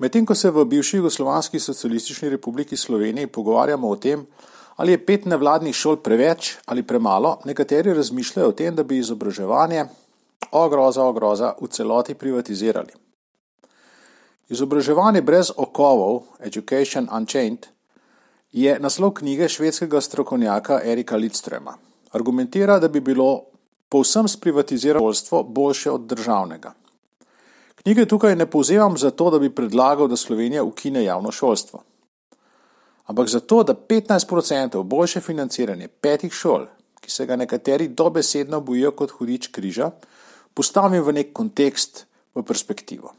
Medtem ko se v bivši Jugoslovanski socialistični republiki Sloveniji pogovarjamo o tem, ali je pet nevladnih šol preveč ali premalo, nekateri razmišljajo o tem, da bi izobraževanje, ogroza, ogroza, v celoti privatizirali. Izobraževanje brez okovov, Education Unchained, je naslov knjige švedskega strokovnjaka Erika Lidstrema. Argumentira, da bi bilo povsem sprivatizirano šolstvo boljše od državnega. Knjige tukaj ne povzemam zato, da bi predlagal, da Slovenija ukine javno šolstvo. Ampak zato, da 15% boljše financiranje petih šol, ki se ga nekateri dobesedno bojijo kot hudič križa, postavim v nek kontekst, v perspektivo.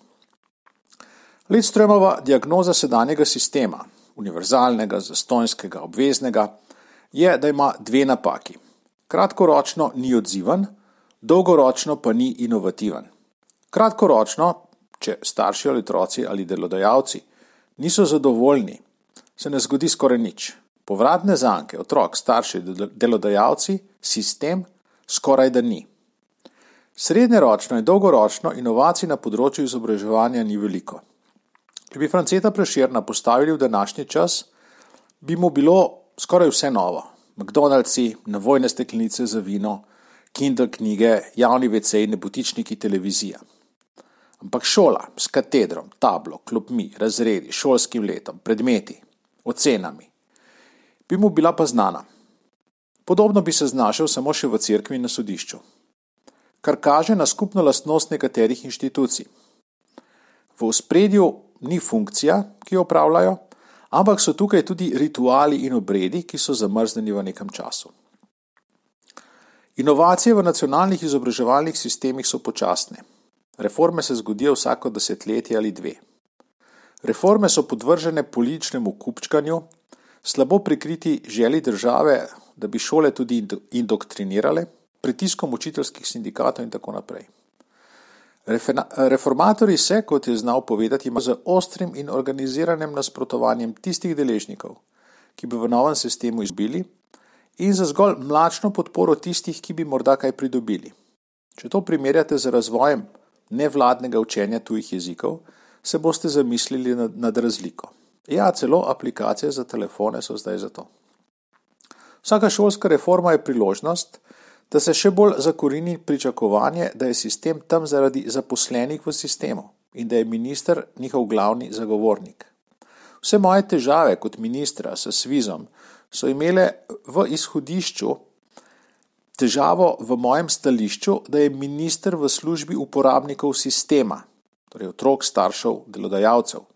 Lidströmova diagnoza sedanjega sistema, univerzalnega, zastonjskega, obveznega, je, da ima dve napaki. Kratkoročno ni odziven, dolgoročno pa ni inovativen. Kratkoročno, če starši ali otroci ali delodajalci niso zadovoljni, se ne zgodi skoraj nič. Povratne zanke, otrok, starši, delodajalci, sistem skoraj da ni. Srednjeročno in dolgoročno inovacij na področju izobraževanja ni veliko. Če bi Franceta Preširna postavili v današnji čas, bi mu bilo skoraj vse novo. McDonald'si, navojne steklenice za vino, Kindle knjige, javni WC, nebotičniki, televizija. Ampak šola s katedrom, tablo, klopmi, razredi, šolskim letom, predmeti, ocenami, bi mu bila pa znana. Podobno bi se znašel samo še v cerkvi in na sodišču. Kar kaže na skupno lastnost nekaterih inštitucij. V spredju ni funkcija, ki jo upravljajo, ampak so tukaj tudi rituali in obredi, ki so zamrznjeni v nekem času. Inovacije v nacionalnih izobraževalnih sistemih so počasne. Reforme se zgodijo vsako desetletje ali dve. Reforme so podvržene političnemu kupčkanju, slabo prikriti želi države, da bi šole tudi indoktrinirale, pritiskom učiteljskih sindikatov in tako naprej. Reformatori se, kot je znal povedati, z ostrim in organiziranim nasprotovanjem tistih deležnikov, ki bi v novem sistemu izbili, in za zgolj mlačno podporo tistih, ki bi morda kaj pridobili. Če to primerjate z razvojem nevladnega učenja tujih jezikov, se boste zamislili nad, nad razliko. Ja, celo aplikacije za telefone so zdaj za to. Vsaka šolska reforma je priložnost, da se še bolj zakorini pričakovanje, da je sistem tam zaradi zaposlenih v sistemu in da je minister njihov glavni zagovornik. Vse moje težave kot ministra s svizom so imele v izhodišču težavo v mojem stališču, da je minister v službi uporabnikov sistema, torej otrok, staršev, delodajalcev.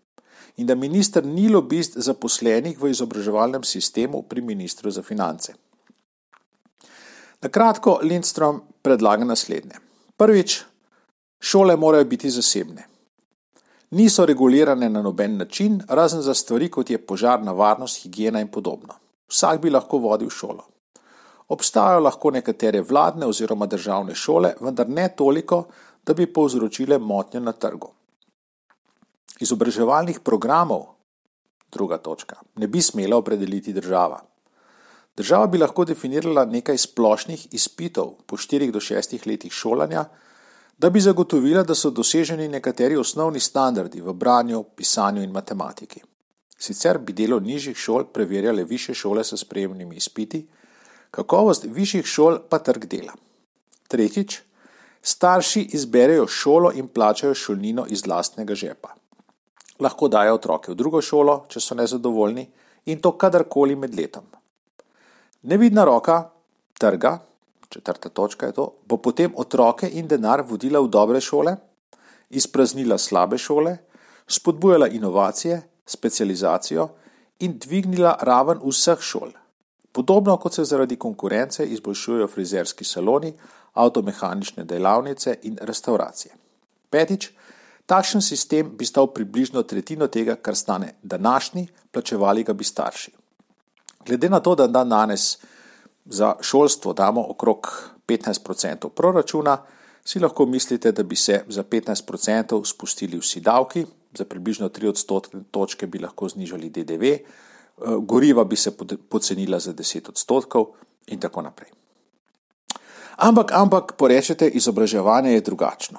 In da minister ni lobist zaposlenih v izobraževalnem sistemu pri ministru za finance. Na kratko, Lindstrom predlaga naslednje. Prvič, šole morajo biti zasebne. Niso regulirane na noben način, razen za stvari, kot je požarna varnost, higiena in podobno. Vsak bi lahko vodil šolo. Obstajajo lahko nekatere vladne oziroma državne šole, vendar ne toliko, da bi povzročile motnje na trgu. Izobraževalnih programov, druga točka, ne bi smela opredeliti država. Država bi lahko definirala nekaj splošnih izpitov po 4 do 6 letih šolanja, da bi zagotovila, da so doseženi nekateri osnovni standardi v branju, pisanju in matematiki. Sicer bi delo nižjih šol preverjale više šole s sprejemnimi izpiti, kakovost višjih šol pa trg dela. Tretjič, starši izberejo šolo in plačajo šolnino iz lastnega žepa. Lahko dajo otroke v drugo šolo, če so nezadovoljni, in to kadarkoli med letom. Nevidna roka trga, četrta točka je to, bo potem otroke in denar vodila v dobre šole, izpraznila slabe šole, spodbujala inovacije, specializacijo in dvignila raven vseh šol. Podobno kot se zaradi konkurence izboljšujejo frizerski saloni, avtomehanične delavnice in restauracije. Petič, takšen sistem bi stal približno tretjino tega, kar stane današnji, plačevali ga bi starši. Glede na to, da dan danes za šolstvo damo okrog 15% proračuna, si lahko mislite, da bi se za 15% spustili vsi davki, za približno 3 odstotne točke bi lahko znižali DDV, goriva bi se pocenila za 10 odstotkov in tako naprej. Ampak, ampak, porečete, izobraževanje je drugačno.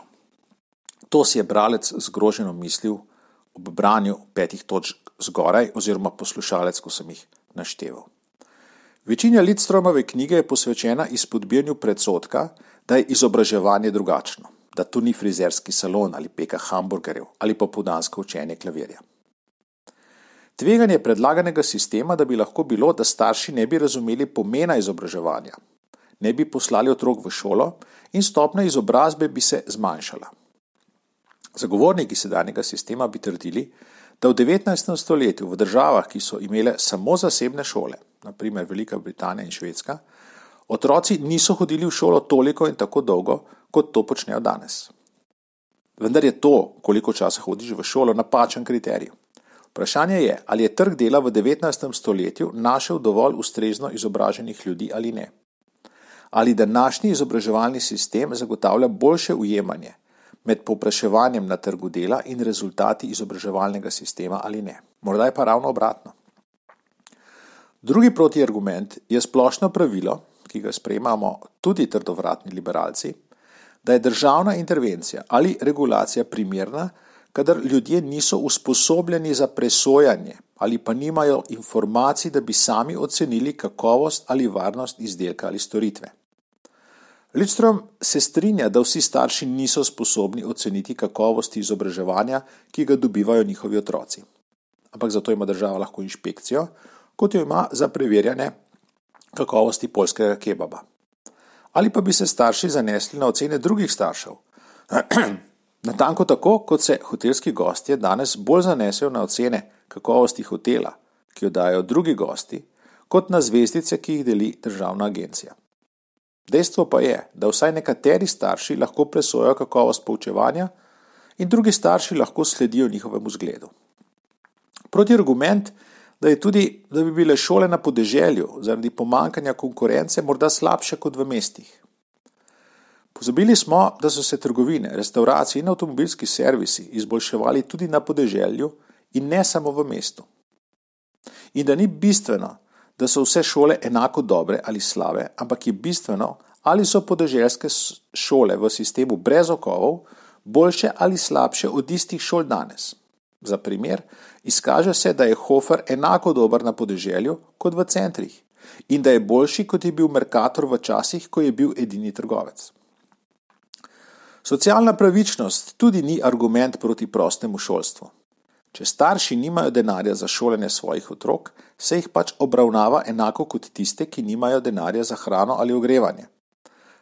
To si je bralec zgroženo mislil ob branju petih točk zgoraj oziroma poslušalec, ko sem jih našteval. Večina Lidstromove knjige je posvečena izpodbijanju predsotka, da je izobraževanje drugačno, da to ni frizerski salon ali peka hamburgerjev ali pa podansko učenje klavirja. Tveganje predlaganega sistema, da bi lahko bilo, da starši ne bi razumeli pomena izobraževanja, ne bi poslali otrok v šolo in stopna izobrazbe bi se zmanjšala. Zagovorniki sedanjega sistema bi trdili, da v 19. stoletju v državah, ki so imele samo zasebne šole, naprimer Velika Britanija in Švedska, otroci niso hodili v šolo toliko in tako dolgo, kot to počnejo danes. Vendar je to, koliko časa hodiš v šolo, napačen kriterij. Vprašanje je, ali je trg dela v 19. stoletju našel dovolj ustrezno izobraženih ljudi ali ne. Ali današnji izobraževalni sistem zagotavlja boljše ujemanje med popraševanjem na trgu dela in rezultati izobraževalnega sistema ali ne. Morda je pa ravno obratno. Drugi protiargument je splošno pravilo, ki ga sprejemamo tudi trdovratni liberalci, da je državna intervencija ali regulacija primerna, kadar ljudje niso usposobljeni za presojanje ali pa nimajo informacij, da bi sami ocenili kakovost ali varnost izdelka ali storitve. Lidstrom se strinja, da vsi starši niso sposobni oceniti kakovosti izobraževanja, ki ga dobivajo njihovi otroci. Ampak zato ima država lahko inšpekcijo, kot jo ima za preverjanje kakovosti polskega kebaba. Ali pa bi se starši zanesli na ocene drugih staršev. Natanko tako, kot se hotelski gostje danes bolj zanesejo na ocene kakovosti hotela, ki jo dajo drugi gosti, kot na zvezdice, ki jih deli državna agencija. Dejstvo pa je, da vsaj nekateri starši lahko presojajo kakovost poučevanja in drugi starši lahko sledijo njihovemu zgledu. Proti argument da, tudi, da bi bile šole na podeželju zaradi pomankanja konkurence morda slabše kot v mestih. Pozabili smo, da so se trgovine, restauracije in avtomobilski servisi izboljševali tudi na podeželju in ne samo v mestu. In da ni bistveno, da so vse šole enako dobre ali slabe, ampak je bistveno, ali so podeželske šole v sistemu brez okovov boljše ali slabše od istih šol danes. Za primer, izkaže se, da je Hofer enako dober na podeželju kot v centrih in da je boljši, kot je bil Merkator v časih, ko je bil edini trgovec. Socialna pravičnost tudi ni argument proti prostemu šolstvu. Če starši nimajo denarja za šolanje svojih otrok, se jih pač obravnava enako kot tiste, ki nimajo denarja za hrano ali ogrevanje.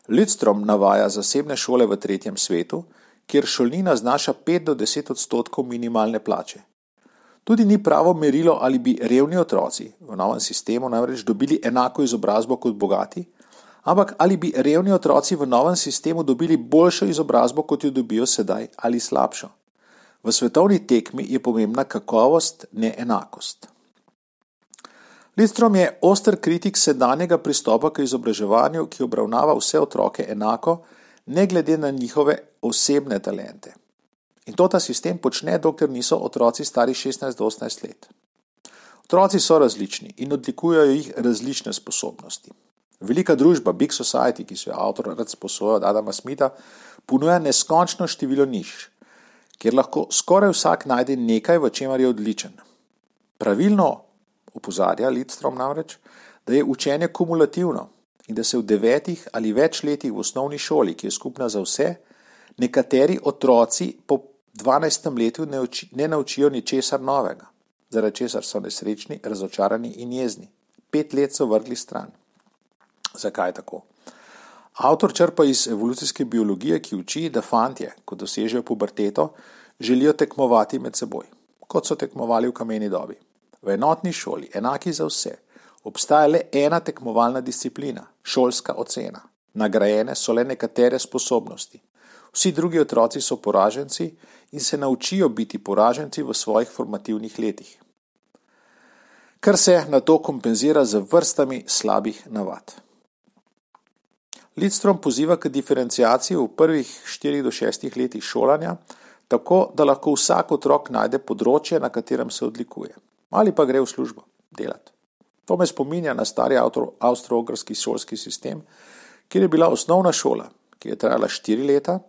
Lidstrom navaja zasebne šole v tretjem svetu, kjer šolnina znaša 5 do 10 odstotkov minimalne plače. Tudi ni pravo merilo, ali bi revni otroci v novem sistemu namreč dobili enako izobrazbo kot bogati, ampak ali bi revni otroci v novem sistemu dobili boljšo izobrazbo, kot jo dobijo sedaj, ali slabšo. V svetovni tekmi je pomembna kakovost, ne enakost. Lidstrom je oster kritik sedanjega pristopa k izobraževanju, ki obravnava vse otroke enako, ne glede na njihove osebne talente. In to ta sistem počne, dokler niso otroci stari 16 do 18 let. Otroci so različni in odlikujejo jih različne sposobnosti. Velika družba, Big Society, ki so jo avtor rad sposoja od Adama Smitha, ponuja neskončno število niš, kjer lahko skoraj vsak najde nekaj, v čemer je odličen. Pravilno opozarja Lidstrom namreč, da je učenje kumulativno in da se v devetih ali več letih v osnovni šoli, ki je skupna za vse, nekateri otroci po 12. letu ne, uči, ne naučijo ničesar novega, zaradi česar so nesrečni, razočarani in jezni. Pet let so vrgli stran. Zakaj tako? Avtor črpa iz evolucijske biologije, ki uči, da fantje, ko dosežejo puberteto, želijo tekmovati med seboj, kot so tekmovali v kameni dobi. V enotni šoli, enaki za vse, obstaja le ena tekmovalna disciplina, šolska ocena. Nagrajene so le nekatere sposobnosti. Vsi drugi otroci so poraženci in se naučijo biti poraženci v svojih formativnih letih. Kar se na to kompenzira z vrstami slabih navad. Lidstrom poziva k diferencijaciji v prvih 4 do 6 letih šolanja, tako da lahko vsak otrok najde področje, na katerem se odlikuje, ali pa gre v službo delati. To me spominja na stari avstro-ogrski šolski sistem, kjer je bila osnovna šola, ki je trajala 4 leta,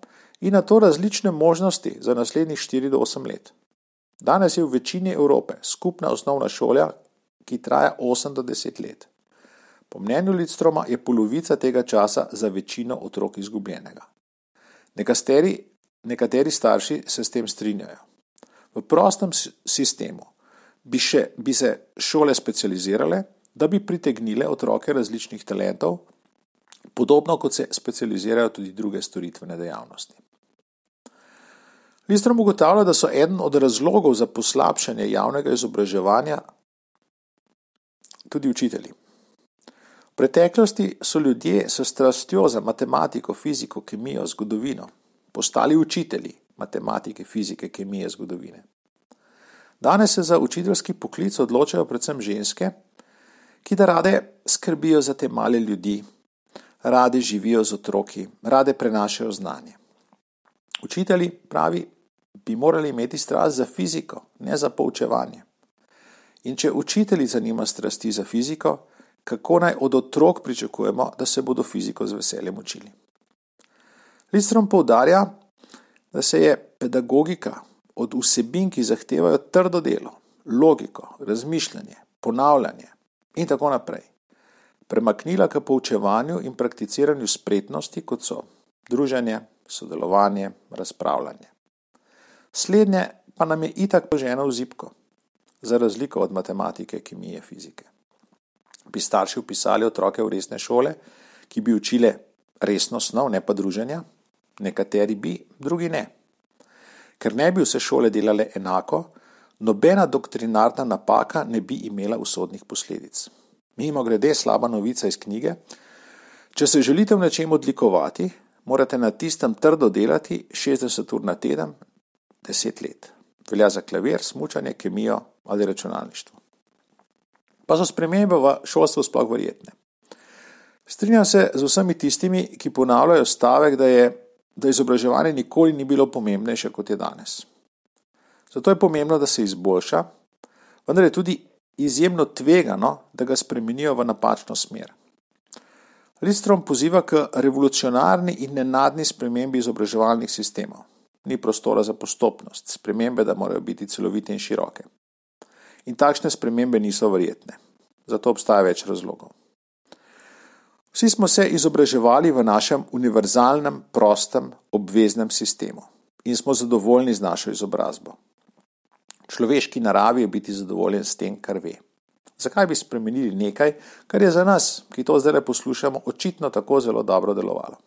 in na to različne možnosti za naslednjih 4 do 8 let. Danes je v večini Evrope skupna osnovna šola, ki traja 8 do 10 let. Po mnenju Lidstroma je polovica tega časa za večino otrok izgubljenega. Nekateri, nekateri starši se s tem strinjajo. V prostem sistemu bi, še, bi se šole specializirale, da bi pritegnile otroke različnih talentov, podobno kot se specializirajo tudi druge storitvene dejavnosti. Listrom ugotavlja, da so eden od razlogov za poslabšanje javnega izobraževanja tudi učitelji. V preteklosti so ljudje s strastjo za matematiko, fiziko, kemijo, zgodovino postali učitelji matematike, fizike, kemije, zgodovine. Danes se za učiteljski poklic odločajo predvsem ženske, ki da rade skrbijo za te male ljudi, rade živijo z otroki, rade prenašajo znanje. Učitelji, pravi, bi morali imeti strast za fiziko, ne za poučevanje. In če učitelji zanima strasti za fiziko, kako naj od otrok pričakujemo, da se bodo fiziko z veseljem učili? Listrom poudarja, da se je pedagogika od vsebin, ki zahtevajo trdo delo, logiko, razmišljanje, ponavljanje in tako naprej, premaknila k poučevanju in prakticiranju spretnosti, kot so druženje, sodelovanje, razpravljanje. Slednje pa nam je itak poženo v zipko, za razliko od matematike, kemije, fizike. Bi starši upisali otroke v resne šole, ki bi učile resno snov, ne pa druženja? Nekateri bi, drugi ne. Ker ne bi vse šole delale enako, nobena doktrinarna napaka ne bi imela usodnih posledic. Mimo grede slaba novica iz knjige. Če se želite v nečem odlikovati, morate na tistem trdo delati 60 ur na teden, 10 let. Velja za klavir, smučanje, kemijo ali računalništvo. Pa so spremembe v šolstvu sploh verjetne. Strinjam se z vsemi tistimi, ki ponavljajo stavek, da, je, da izobraževanje nikoli ni bilo pomembnejše kot je danes. Zato je pomembno, da se izboljša, vendar je tudi izjemno tvegano, da ga spremenijo v napačno smer. Listrom poziva k revolucionarni in nenadni spremembi izobraževalnih sistemov. Ni prostora za postopnost, spremembe, da morajo biti celovite in široke. In takšne spremembe niso verjetne. Zato obstaja več razlogov. Vsi smo se izobraževali v našem univerzalnem, prostem, obveznem sistemu in smo zadovoljni z našo izobrazbo. Človeški naravi je biti zadovoljen s tem, kar ve. Zakaj bi spremenili nekaj, kar je za nas, ki to zdaj poslušamo, očitno tako zelo dobro delovalo?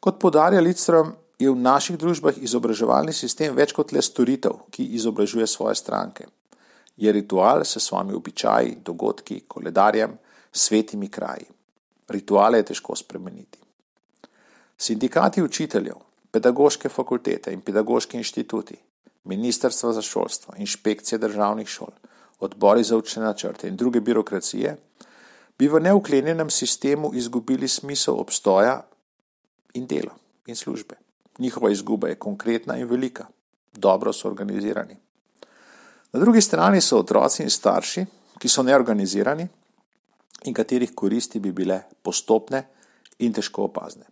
Kot podarja Lidstrom, je v naših družbah izobraževalni sistem več kot le storitev, ki izobražuje svoje stranke. Je ritual s svojimi običaji, dogodki, koledarjem, svetimi kraji. Rituale je težko spremeniti. Sindikati učiteljev, pedagoške fakultete in pedagoški inštituti ministrstva za šolstvo, inšpekcije državnih šol, odbori za učne načrte in druge birokracije, bi v neuklenjenem sistemu izgubili smisel obstoja in dela in službe. Njihova izguba je konkretna in velika, dobro so organizirani. Na drugi strani so otroci in starši, ki so neorganizirani in katerih koristi bi bile postopne in težko opazne.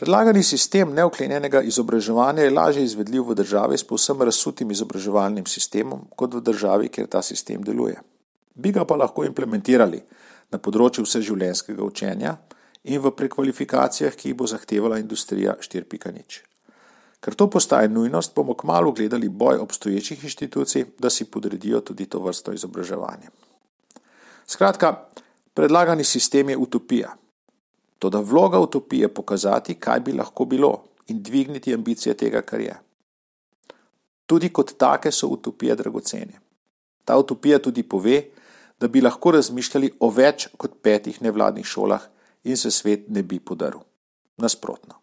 Predlagani sistem neoklenjenega izobraževanja je lažje izvedljiv v državi s povsem razsutim izobraževalnim sistemom, kot v državi, kjer ta sistem deluje. Bi ga pa lahko implementirali na področju vseživljenjskega učenja in v prekvalifikacijah, ki jih bo zahtevala industrija 4.0. Ker to postaje nujnost, bomo kmalo gledali boj obstoječih inštitucij, da si podredijo tudi to vrsto izobraževanja. Skratka, predlagani sistem je utopija. Toda vloga utopije je pokazati, kaj bi lahko bilo in dvigniti ambicije tega, kar je. Tudi kot take so utopije dragocene. Ta utopija tudi pove, da bi lahko razmišljali o več kot petih nevladnih šolah in se svet ne bi podaril. Nasprotno.